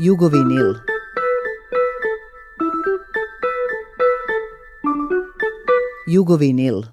Jugovinil. Jugovinil.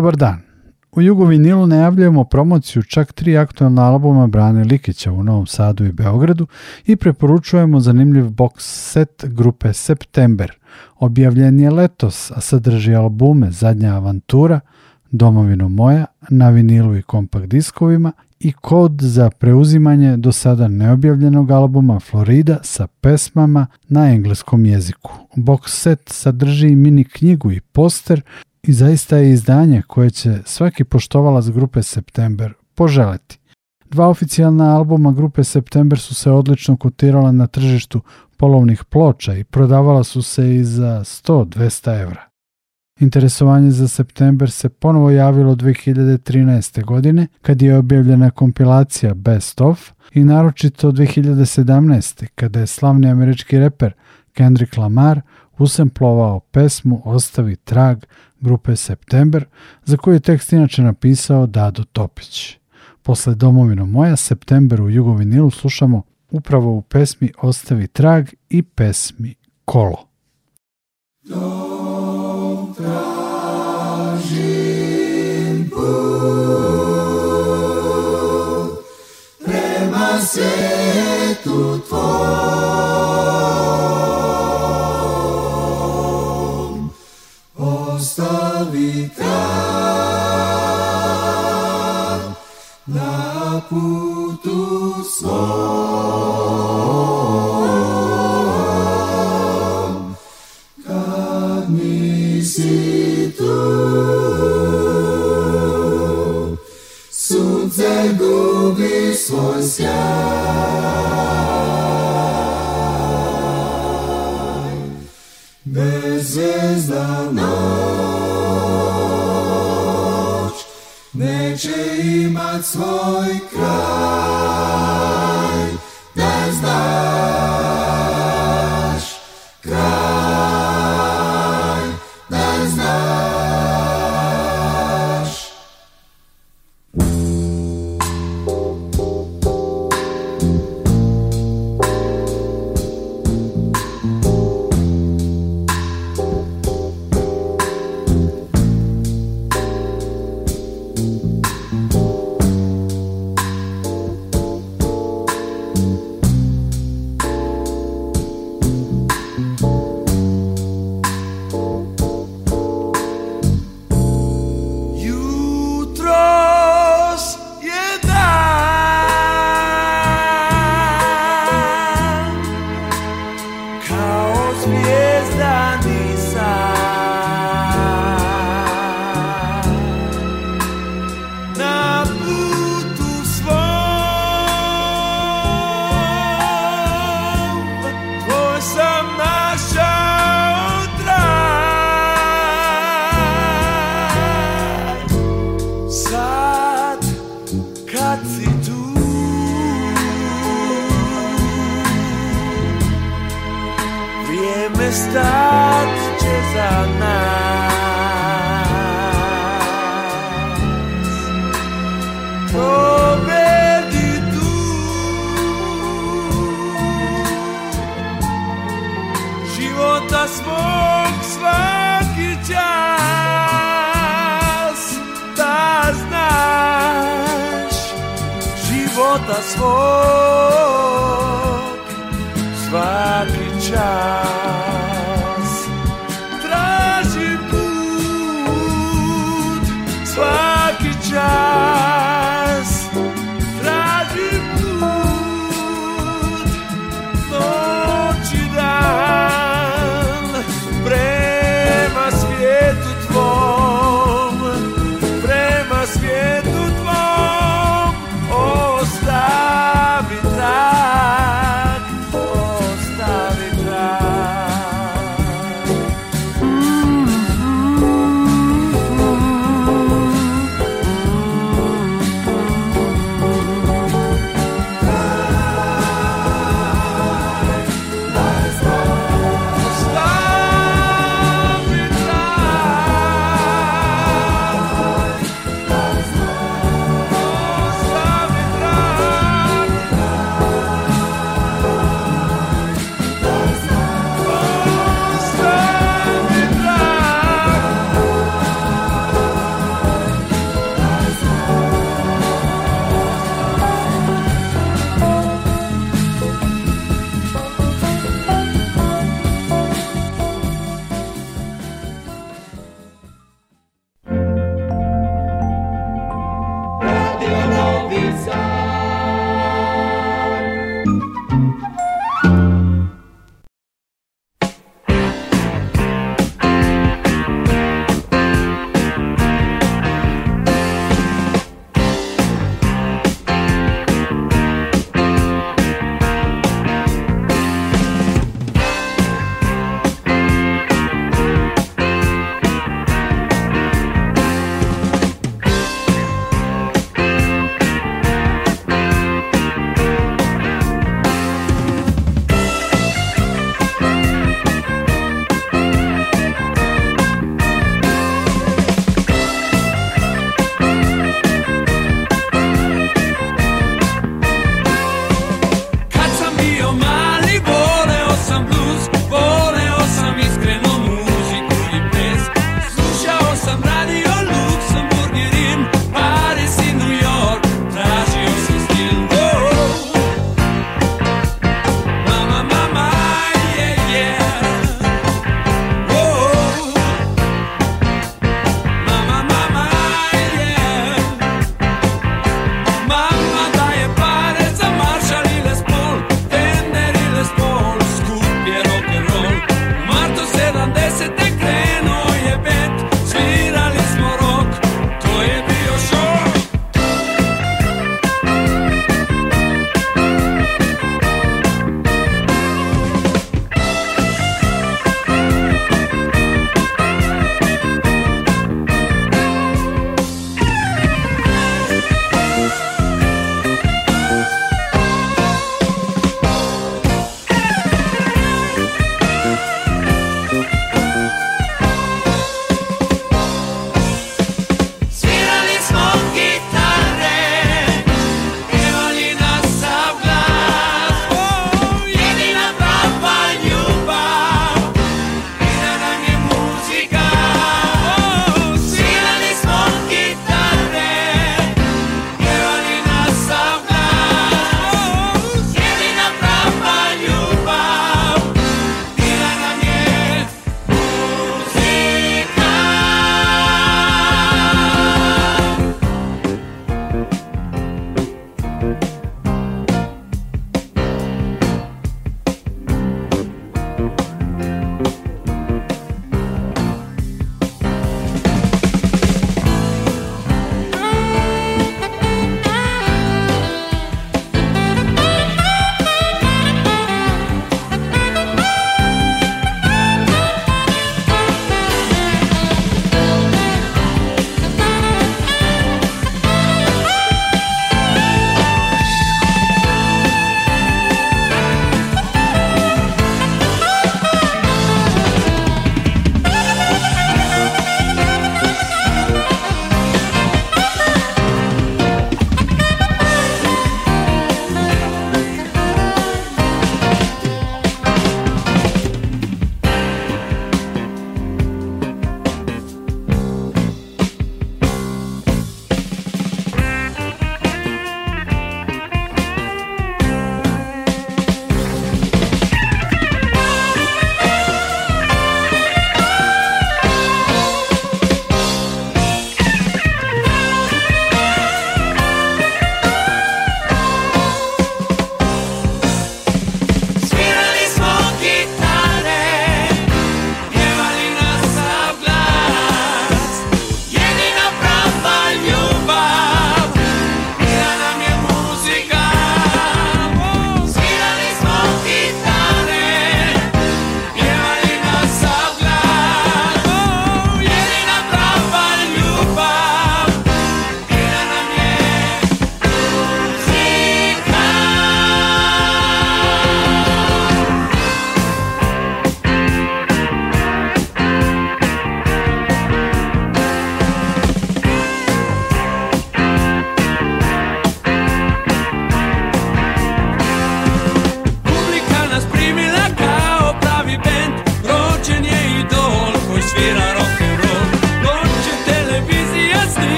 dobar dan. U Jugu Vinilu najavljujemo promociju čak tri aktualna albuma Brane Likića u Novom Sadu i Beogradu i preporučujemo zanimljiv box set grupe September. Objavljen je letos, a sadrži albume Zadnja avantura, Domovino moja, na vinilu i kompakt diskovima i kod za preuzimanje do sada neobjavljenog albuma Florida sa pesmama na engleskom jeziku. Box set sadrži mini knjigu i poster i zaista je izdanje koje će svaki poštovalac grupe September poželiti. Dva oficijalna albuma grupe September su se odlično kotirala na tržištu polovnih ploča i prodavala su se i za 100-200 evra. Interesovanje za september se ponovo javilo 2013. godine kad je objavljena kompilacija Best Of i naročito 2017. kada je slavni američki reper Kendrick Lamar – usemplovao pesmu Ostavi trag grupe September, za koju je tekst inače napisao Dado Topić. Posle Domovino moja, September u Jugovinilu slušamo upravo u pesmi Ostavi trag i pesmi Kolo. Kutusam kami situ Sudze gubi Kreuz.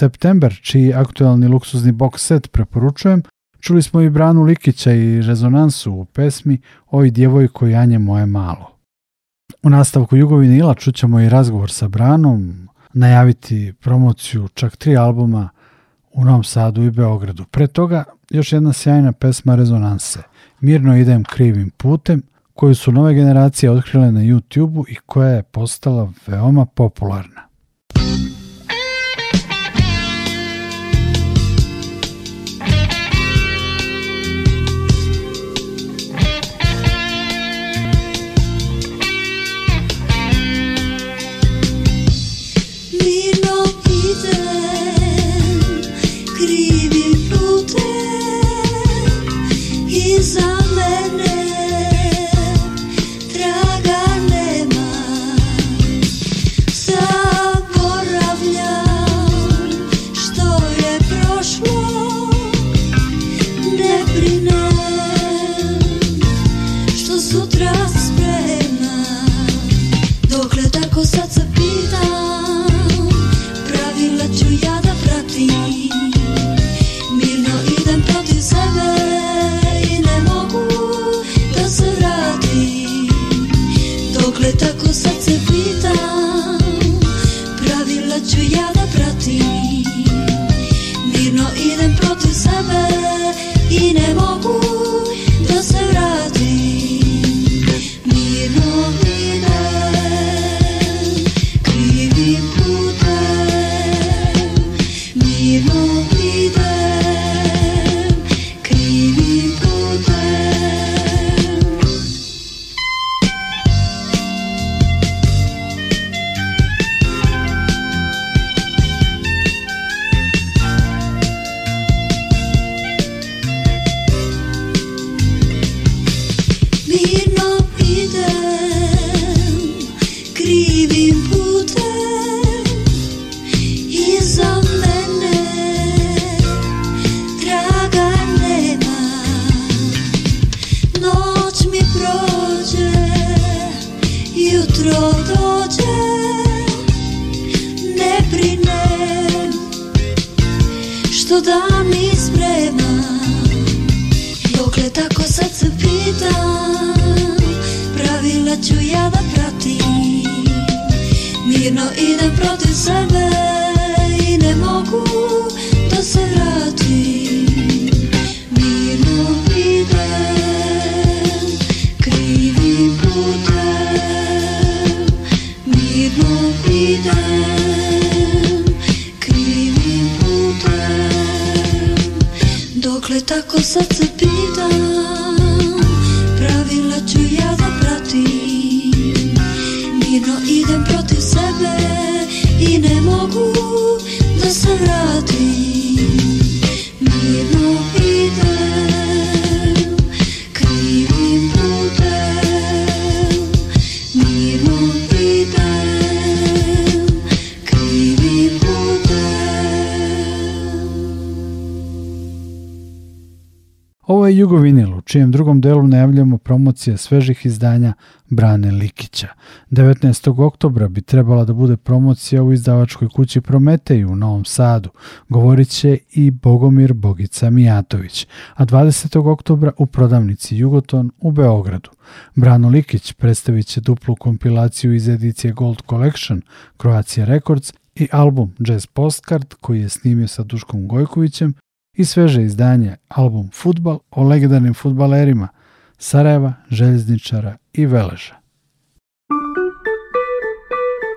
September, čiji aktualni luksuzni box set preporučujem, čuli smo i Branu Likića i rezonansu u pesmi Oj koji janje moje malo. U nastavku Jugovine Ila čućemo i razgovor sa Branom, najaviti promociju čak tri albuma u Novom Sadu i Beogradu. Pre toga još jedna sjajna pesma Rezonanse. Mirno idem krivim putem, koju su nove generacije otkrile na youtube i koja je postala veoma popularna. ću ja da pratim Mirno idem protiv sebe i ne mogu protiv sebe i ne mogu da se vratim mirno drugo u čijem drugom delu najavljamo promocije svežih izdanja Brane Likića. 19. oktobra bi trebala da bude promocija u izdavačkoj kući Prometeju u Novom Sadu. Govorit će i Bogomir Bogica Mijatović. A 20. oktobra u prodavnici Jugoton u Beogradu. Brano Likić predstavit će duplu kompilaciju iz edicije Gold Collection Croatia Records i album Jazz Postcard koji je snimio sa Duškom Gojkovićem i sveže izdanje album Futbal o legendarnim futbalerima Sarajeva, Željezničara i Veleža.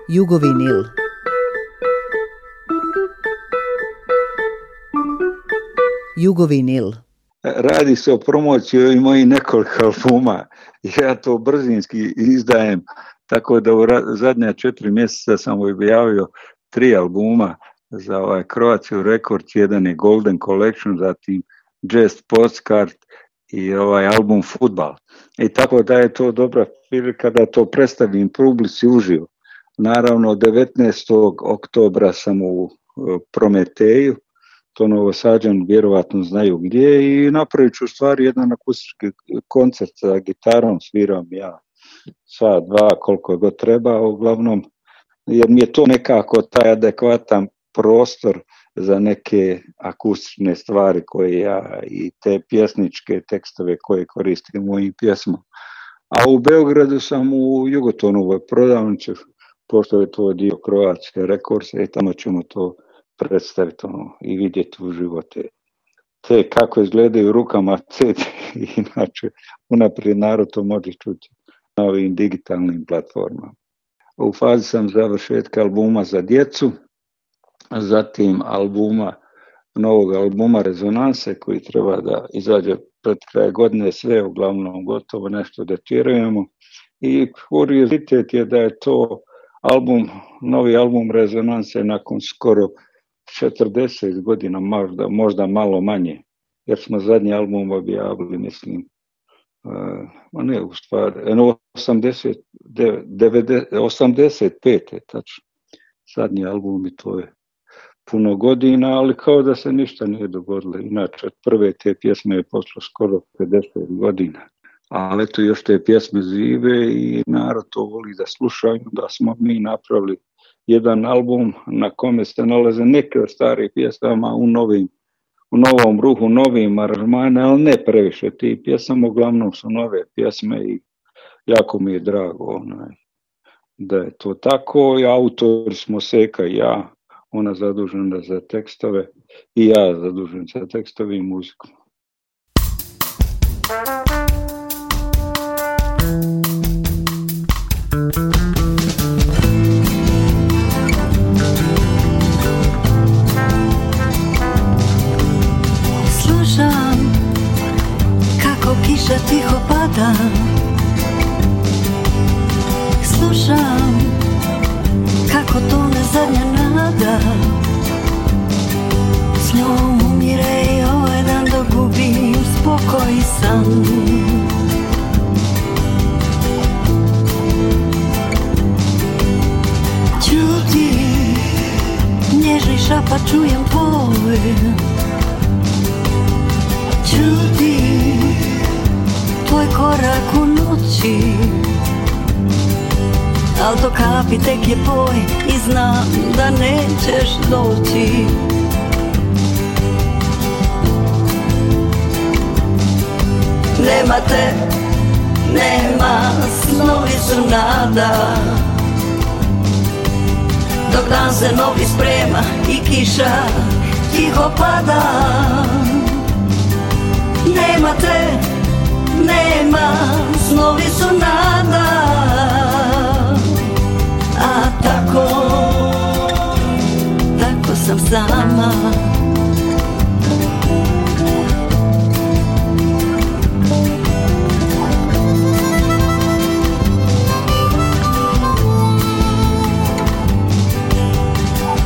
Jugovinil Nil. Radi se o promociji ovih mojih nekoliko albuma. Ja to brzinski izdajem, tako da u zadnja četiri mjeseca sam objavio tri albuma za ovaj Croatia rekord jedan je Golden Collection, zatim Jazz Postcard i ovaj album Futbal. I tako da je to dobra prilika da to predstavim publici uživo. Naravno, 19. oktobra sam u e, Prometeju, to novosađan vjerovatno znaju gdje i napravit ću stvari jedan akustički koncert sa gitarom, sviram ja sva dva koliko god treba, uglavnom jer mi je to nekako taj adekvatan prostor za neke akustične stvari koje ja i te pjesničke tekstove koje koristim u mojim pjesmama. A u Beogradu sam u Jugotonovoj prodavnici, pošto je to dio Kroatske rekorse, i tamo ćemo to predstaviti ono, i vidjeti u živote. Te kako izgledaju rukama te, inače unaprijed narod to može čuti na ovim digitalnim platformama. U fazi sam završetka albuma za djecu, zatim albuma, novog albuma Rezonanse koji treba da izađe pred kraj godine, sve uglavnom gotovo nešto datirujemo. I kuriozitet je da je to album, novi album Rezonanse nakon skoro 40 godina, možda, možda malo manje, jer smo zadnji album objavili, mislim, ma eh, ne, u stvari, 85. tačno, zadnji album i to je puno godina, ali kao da se ništa nije dogodilo. Inače, od prve te pjesme je pošlo skoro 50 godina. Ali eto, još te pjesme zive i narod to voli da slušaju, da smo mi napravili jedan album na kome se nalaze neke od starih pjesama u u novom ruhu, novim aranžmane, ali ne previše ti pjesama, uglavnom su nove pjesme i jako mi je drago da je to tako. I autor smo Seka i ja, ona zadužena za tekstove i ja zadužen za tekstove i muziku. Slušam kako kiša tiho pada Ako to ne zadnja nada S njom umire i ovaj dan dok gubim spokoj i san Čuti Nježni šapa čujem pove Čuti Tvoj korak u noći Al to tek je boj znam da nećeš doći Nema te, nema, snovi su nada Dok dan se novi sprema i kiša tiho pada Nema te, nema, snovi su nada A tako sam sama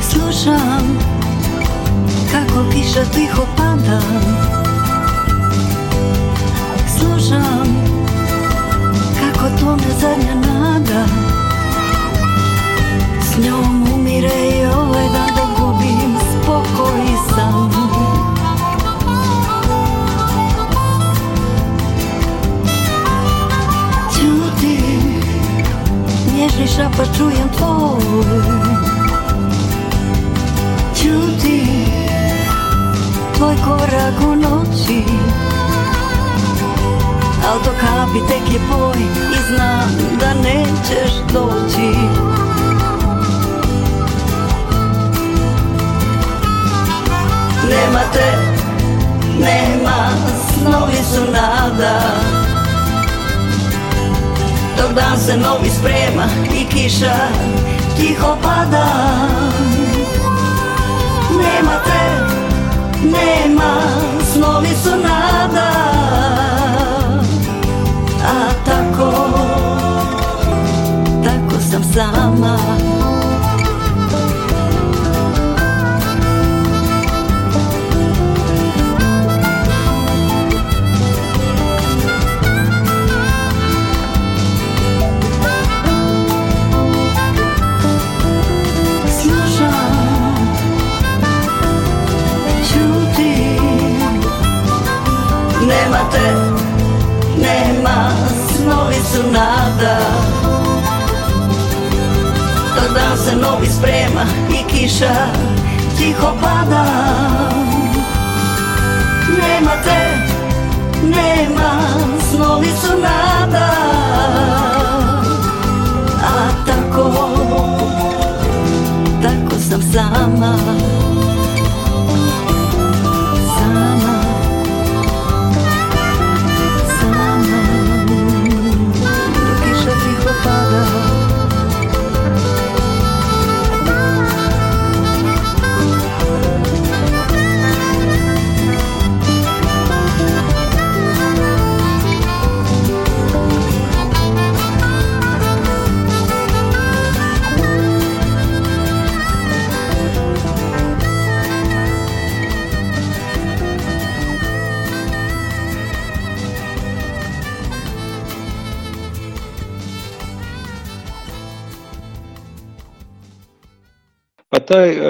Slušam kako kiša tiho pada Slušam kako me zadnja nada S njom umire i ovaj dan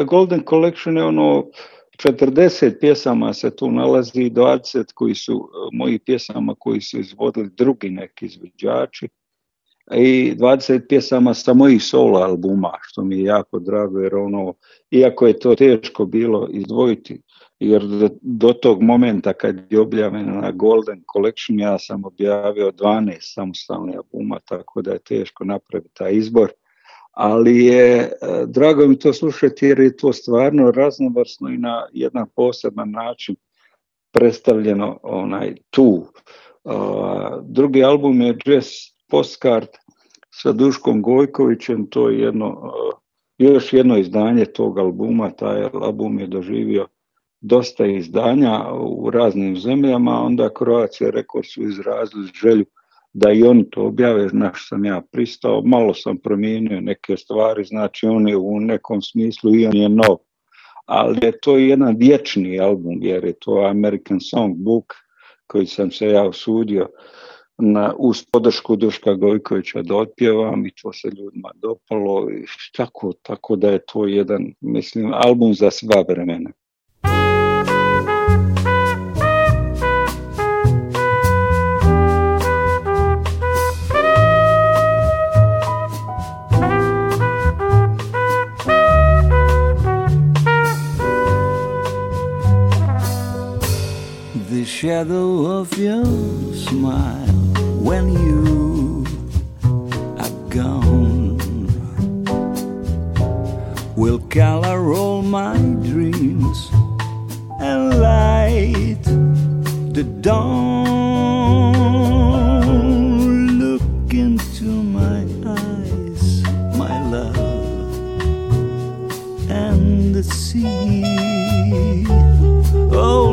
Golden Collection je ono 40 pjesama se tu nalazi, 20 koji su eh, moji pjesama koji su izvodili drugi neki izvođači i 20 pjesama sa mojih solo albuma, što mi je jako drago jer ono, iako je to teško bilo izdvojiti, jer do, tog momenta kad je objavljena na Golden Collection ja sam objavio 12 samostalnih albuma, tako da je teško napraviti taj izbor ali je e, drago mi to slušati jer je to stvarno raznovrsno i na jedan poseban način predstavljeno onaj tu. E, drugi album je Jazz Postcard sa Duškom Gojkovićem, to je jedno, e, još jedno izdanje tog albuma, taj album je doživio dosta izdanja u raznim zemljama, onda Croatia rekord su izrazili želju da i oni to objave, na sam ja pristao, malo sam promijenio neke stvari, znači on je u nekom smislu i on je nov, ali je to jedan vječni album, jer je to American Songbook koji sam se ja usudio na, uz podršku Duška Gojkovića da otpjevam i to se ljudima dopalo i tako, tako da je to jedan, mislim, album za sva vremena. shadow of your smile when you are gone will color all my dreams and light the dawn. Look into my eyes, my love, and see. Oh.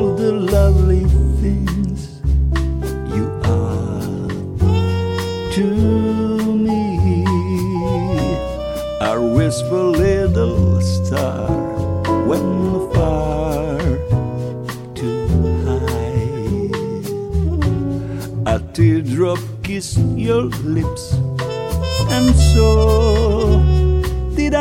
whisper, little star, when far too high. A teardrop kissed your lips, and so did I.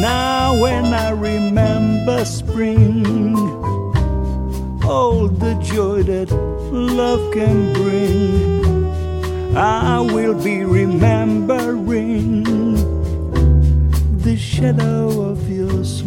Now, when I remember spring, all the joy that love can bring. I will be remembering the shadow of your soul.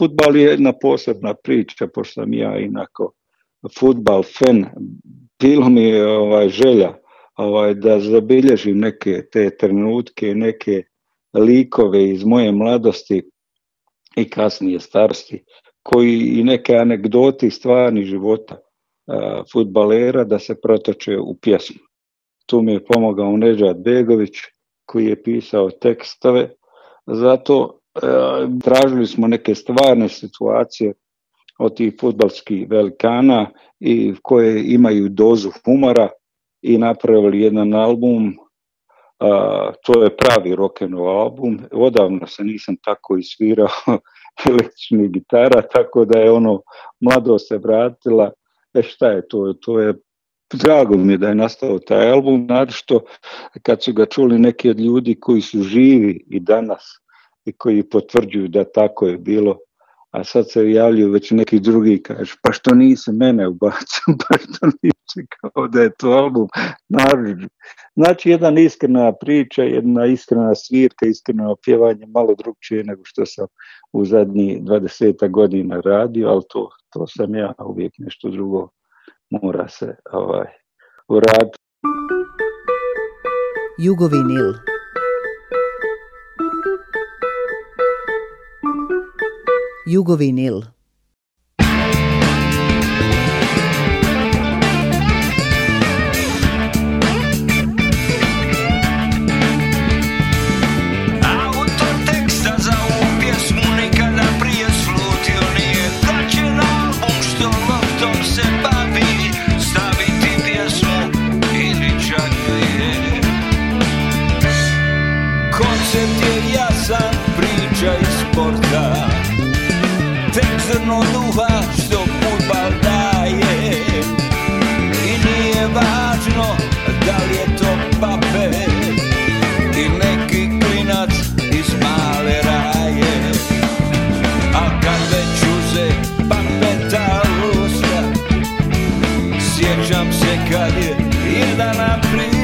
Futbal je jedna posebna priča, pošto sam ja inako futbal fen, bilo mi je ovaj, želja ovaj, da zabilježim neke te trenutke, neke likove iz moje mladosti i kasnije starosti, koji i neke anegdoti stvarnih života futbalera da se protoče u pjesmu. Tu mi je pomogao Neđad Begović koji je pisao tekstove, zato E, tražili smo neke stvarne situacije od tih futbalskih velikana i koje imaju dozu humora i napravili jedan album to je pravi rock'n'roll album odavno se nisam tako isvirao električni gitara tako da je ono mlado se vratila e šta je to to je drago mi je da je nastao taj album što kad su ga čuli neki od ljudi koji su živi i danas i koji potvrđuju da tako je bilo, a sad se javljaju već neki drugi i kažu, pa što nisi mene ubacio, pa što nisi kao da je to album Znači jedna iskrena priča, jedna iskrena svirka, iskreno pjevanje, malo drugčije nego što sam u zadnjih 20 godina radio, ali to, to sam ja, uvijek nešto drugo mora se ovaj, uraditi. Jugovinil jugovinil puno duha što futbal daje I nije važno da li je to pape I neki klinac iz male raje A kad već uze papeta usta Sjećam se kad je jedan april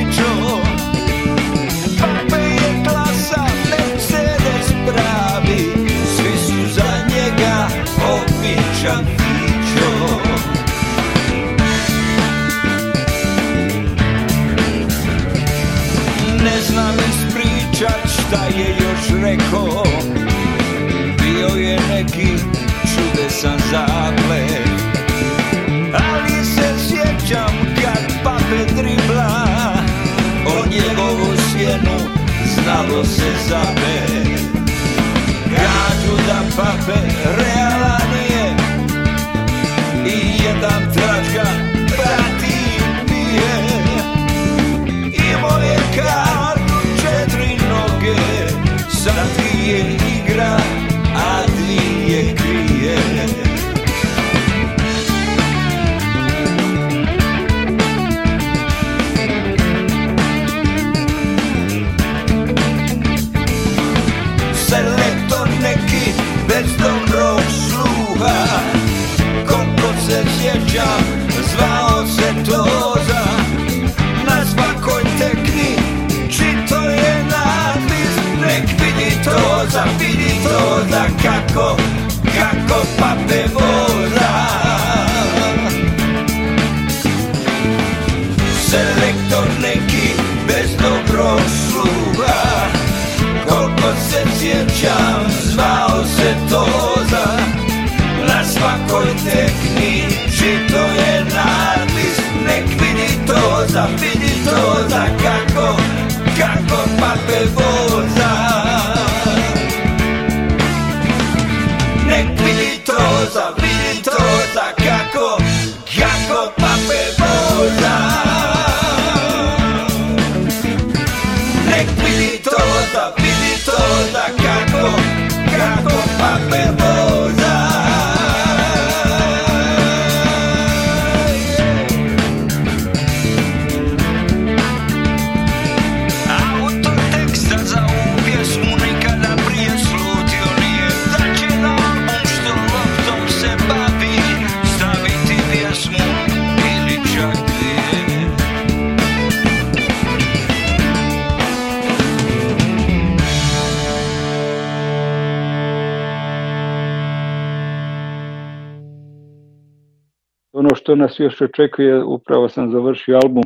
nas još očekuje, upravo sam završio album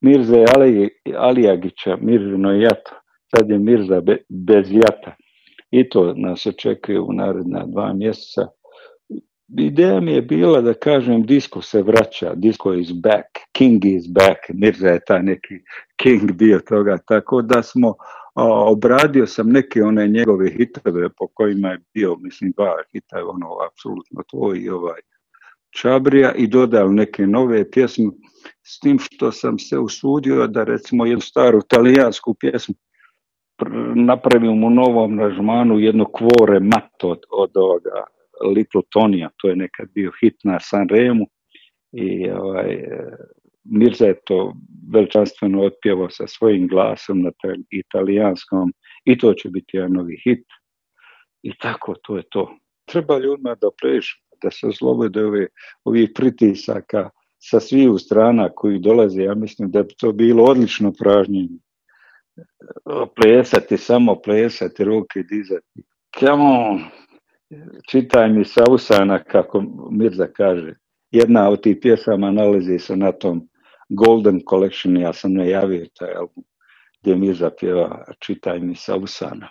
Mirze Ali, Alijagića, Mirzino jato, sad je Mirza bez jata. I to nas očekuje u naredna dva mjeseca. Ideja mi je bila da kažem disko se vraća, disko is back, king is back, Mirza je taj neki king bio toga, tako da smo obradio sam neke one njegove hitove po kojima je bio, mislim, dva hita, ono, apsolutno tvoj i ovaj, Čabrija i dodao neke nove pjesme, s tim što sam se usudio da recimo jednu staru talijansku pjesmu napravim u novom ražmanu jedno kvore mat od, od ovoga Little Tonya. to je nekad bio hit na Sanremu i ovaj, Mirza je to veličanstveno otpjevao sa svojim glasom na italijanskom i to će biti jedan novi hit i tako to je to. Treba ljudima da prežu da se oslobode ovih pritisaka sa svih strana koji dolaze, ja mislim da bi to bilo odlično pražnjenje. Plesati, samo plesati, ruke dizati. čitaj mi sa usana, kako Mirza kaže. Jedna od tih pjesama nalazi se na tom Golden Collection, ja sam najavio taj album, gdje Mirza pjeva Čitaj mi sa usana.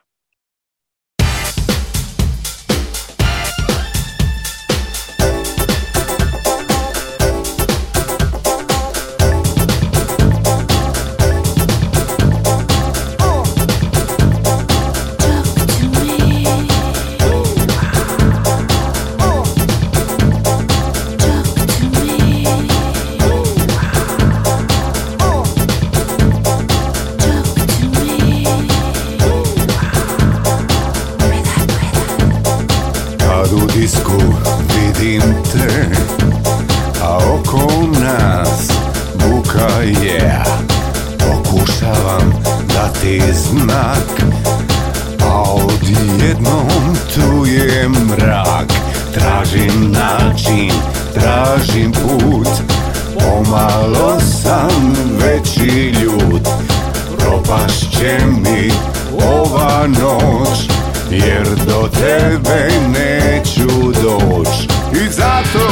tebe neću doć I zato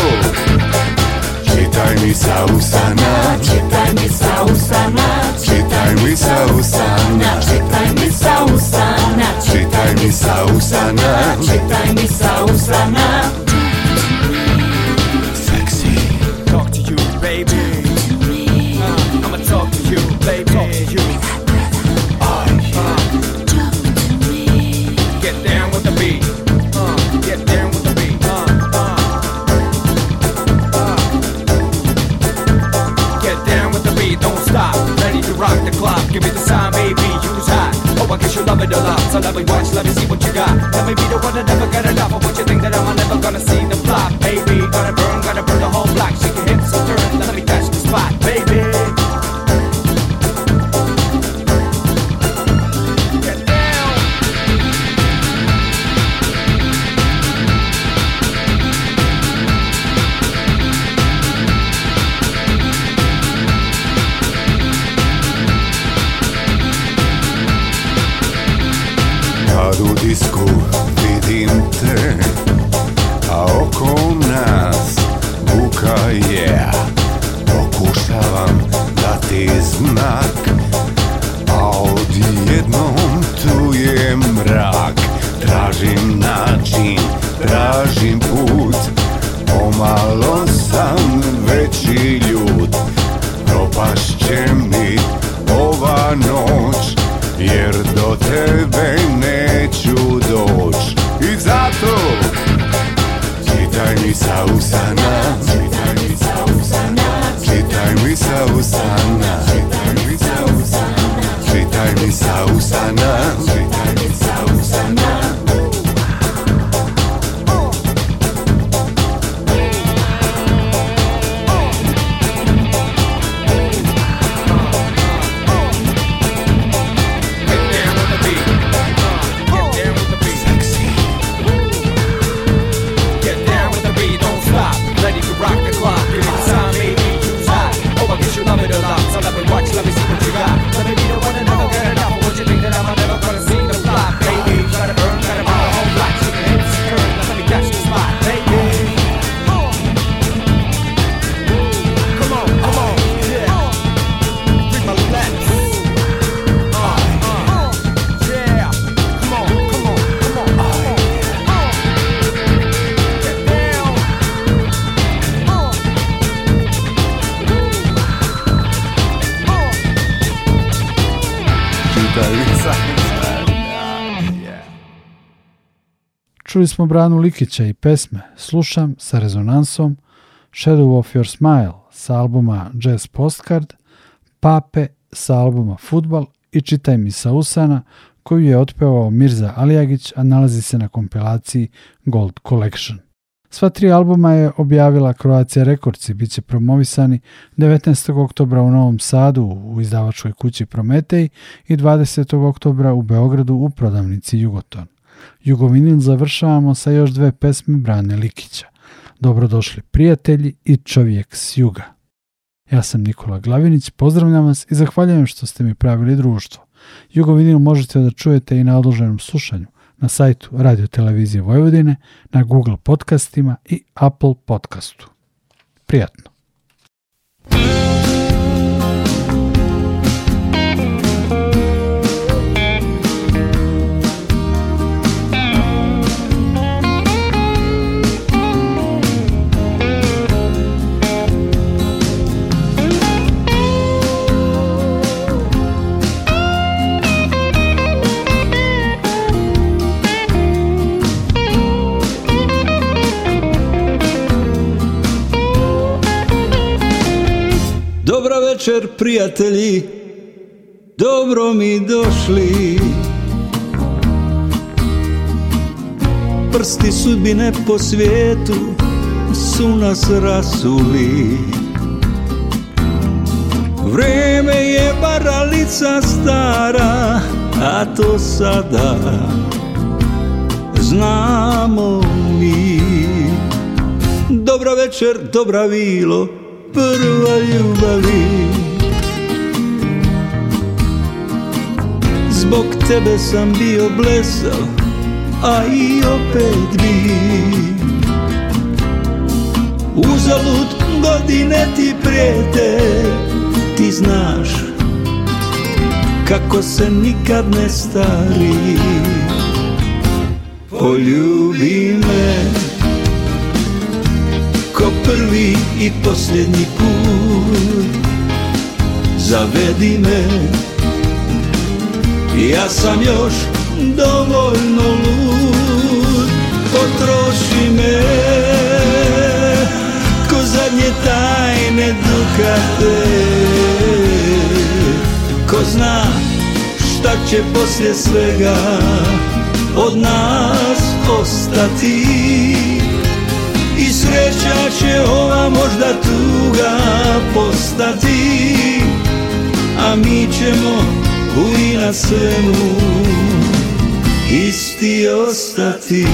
Čitaj mi sa usana Čitaj mi sa usana Čitaj mi sa usana Čitaj mi sa usana Čitaj mi sa usana Čitaj mi sa usana me the So let me watch, let me see what you got. Let me be the one that never got enough. I want you think that I'm never gonna see the flop. Baby, gonna burn, gonna burn. smo Branu Likića i pesme Slušam sa rezonansom Shadow of Your Smile sa albuma Jazz Postcard, Pape sa albuma Futbal i Čitaj mi sa Usana koju je otpevao Mirza Alijagić, a nalazi se na kompilaciji Gold Collection. Sva tri albuma je objavila Croatia rekordci bit će promovisani 19. oktobra u Novom Sadu u izdavačkoj kući Prometej i 20. oktobra u Beogradu u prodavnici Jugoton. Jugovinil završavamo sa još dve pesme Brane Likića. Dobrodošli prijatelji i čovjek s juga. Ja sam Nikola Glavinić, pozdravljam vas i zahvaljujem što ste mi pravili društvo. Jugovinil možete da čujete i na odloženom slušanju, na sajtu Radio Televizije Vojvodine, na Google podcastima i Apple podcastu. Prijatno! prijatelji, dobro mi došli. Prsti sudbine po svijetu su nas rasuli. Vreme je baralica stara, a to sada znamo mi. Dobra večer, dobra vilo, prva ljubavi. Zbog tebe sam bio blesav, a i opet bi Uzalud godine ti prijete, ti znaš Kako se nikad ne stari Poljubi me Ko prvi i posljednji put Zavedi me ja sam još dovoljno lud Potroši me Ko zadnje tajne dukate Ko zna šta će poslije svega Od nas ostati I sreća će ova možda tuga postati A mi ćemo Uja na svemu isti ostati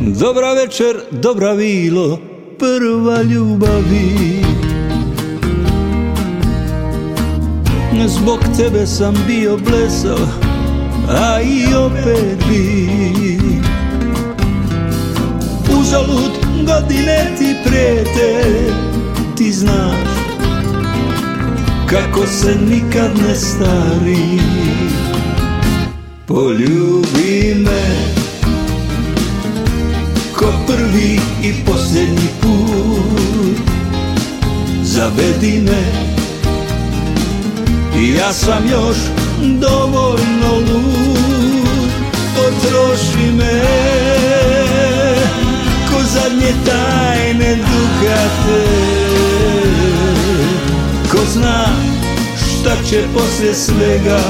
Dobra večer, dobra vilo, prva ljubavi Zbog tebe sam bio blesav A i opet bi Uzalud godine ti prete Ti znaš Kako se nikad ne stari Poljubi me Ko prvi i posljednji put Zavedi me ja sam još dovoljno lud Potroši me Ko zadnje tajne dukate Ko zna šta će poslije svega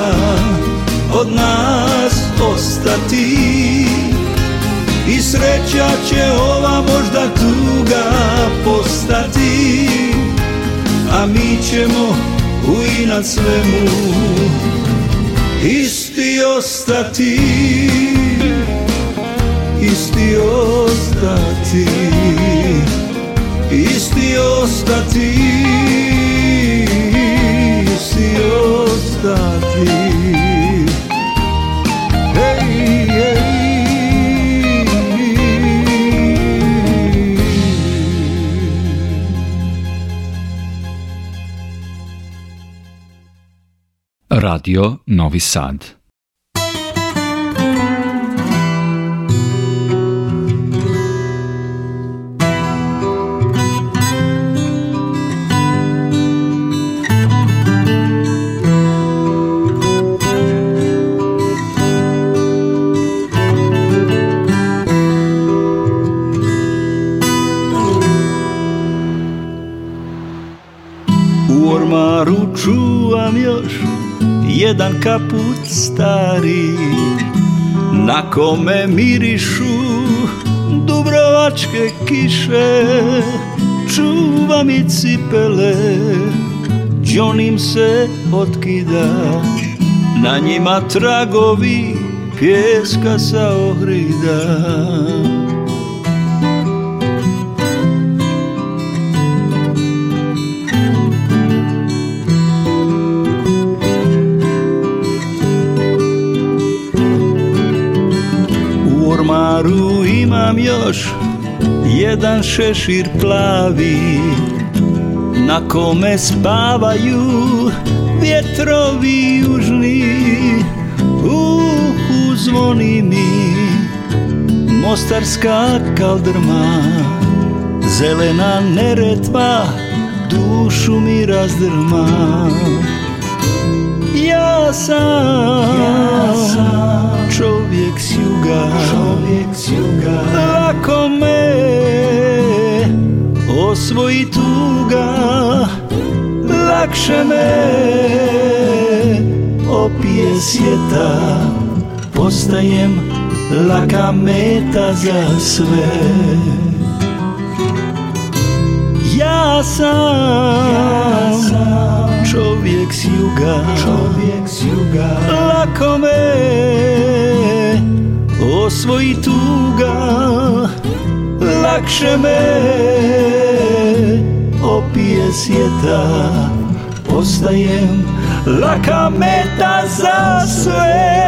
Od nas ostati I sreća će ova možda tuga postati A mi ćemo u i na svemu Isti ostati Isti ostati Isti ostati Isti ostati Hey, Radio Novi Sad. U ormaru čuvam jedan kaput stari na kome mirišu dubrovačke kiše čuva mi cipele džonim se otkida na njima tragovi pjeska sa ohrida moru imam još jedan šešir plavi na kome spavaju vjetrovi južni u uhu zvoni mi mostarska kaldrma zelena neretva dušu mi razdrma ja sam, čovjek juga, człowiek z juga, ako me osvoji tuga, lakše me opije sjeta, postajem laka meta za sve. Ja sam, ja sam człowiek z juga, człowiek z juga, lakome. osvoji tuga Lakše me opije sjeta Postajem laka meta za sve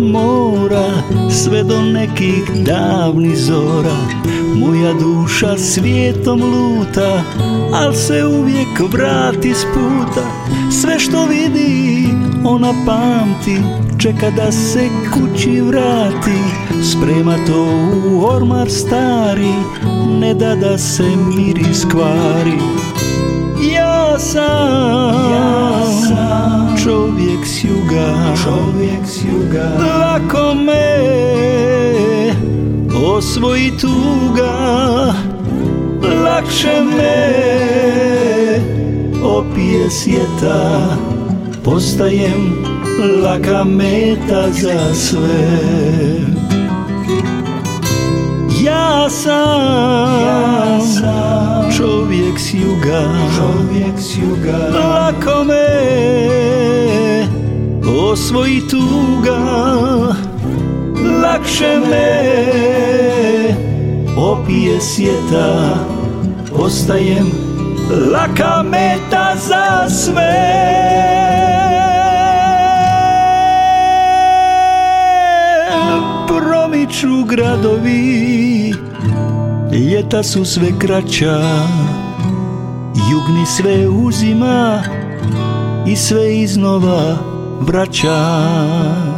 mora Sve do nekih davnih zora Moja duša svijetom luta Al se uvijek vrati s puta Sve što vidi ona pamti Čeka da se kući vrati Sprema to u ormar stari Ne da da se miri skvari Ja ja sam Čovjek s juga, čovjek s juga Lako me osvoji tuga Lakše me opije sjeta Postajem laka meta za sve ja sam čovjek s juga, čovjek s juga. Lako me osvoji tuga, lakše me opije sjeta, ostajem laka meta za sve. Promiču gradovi Ljeta su sve kraća jugni sve uzima I sve iznova vraća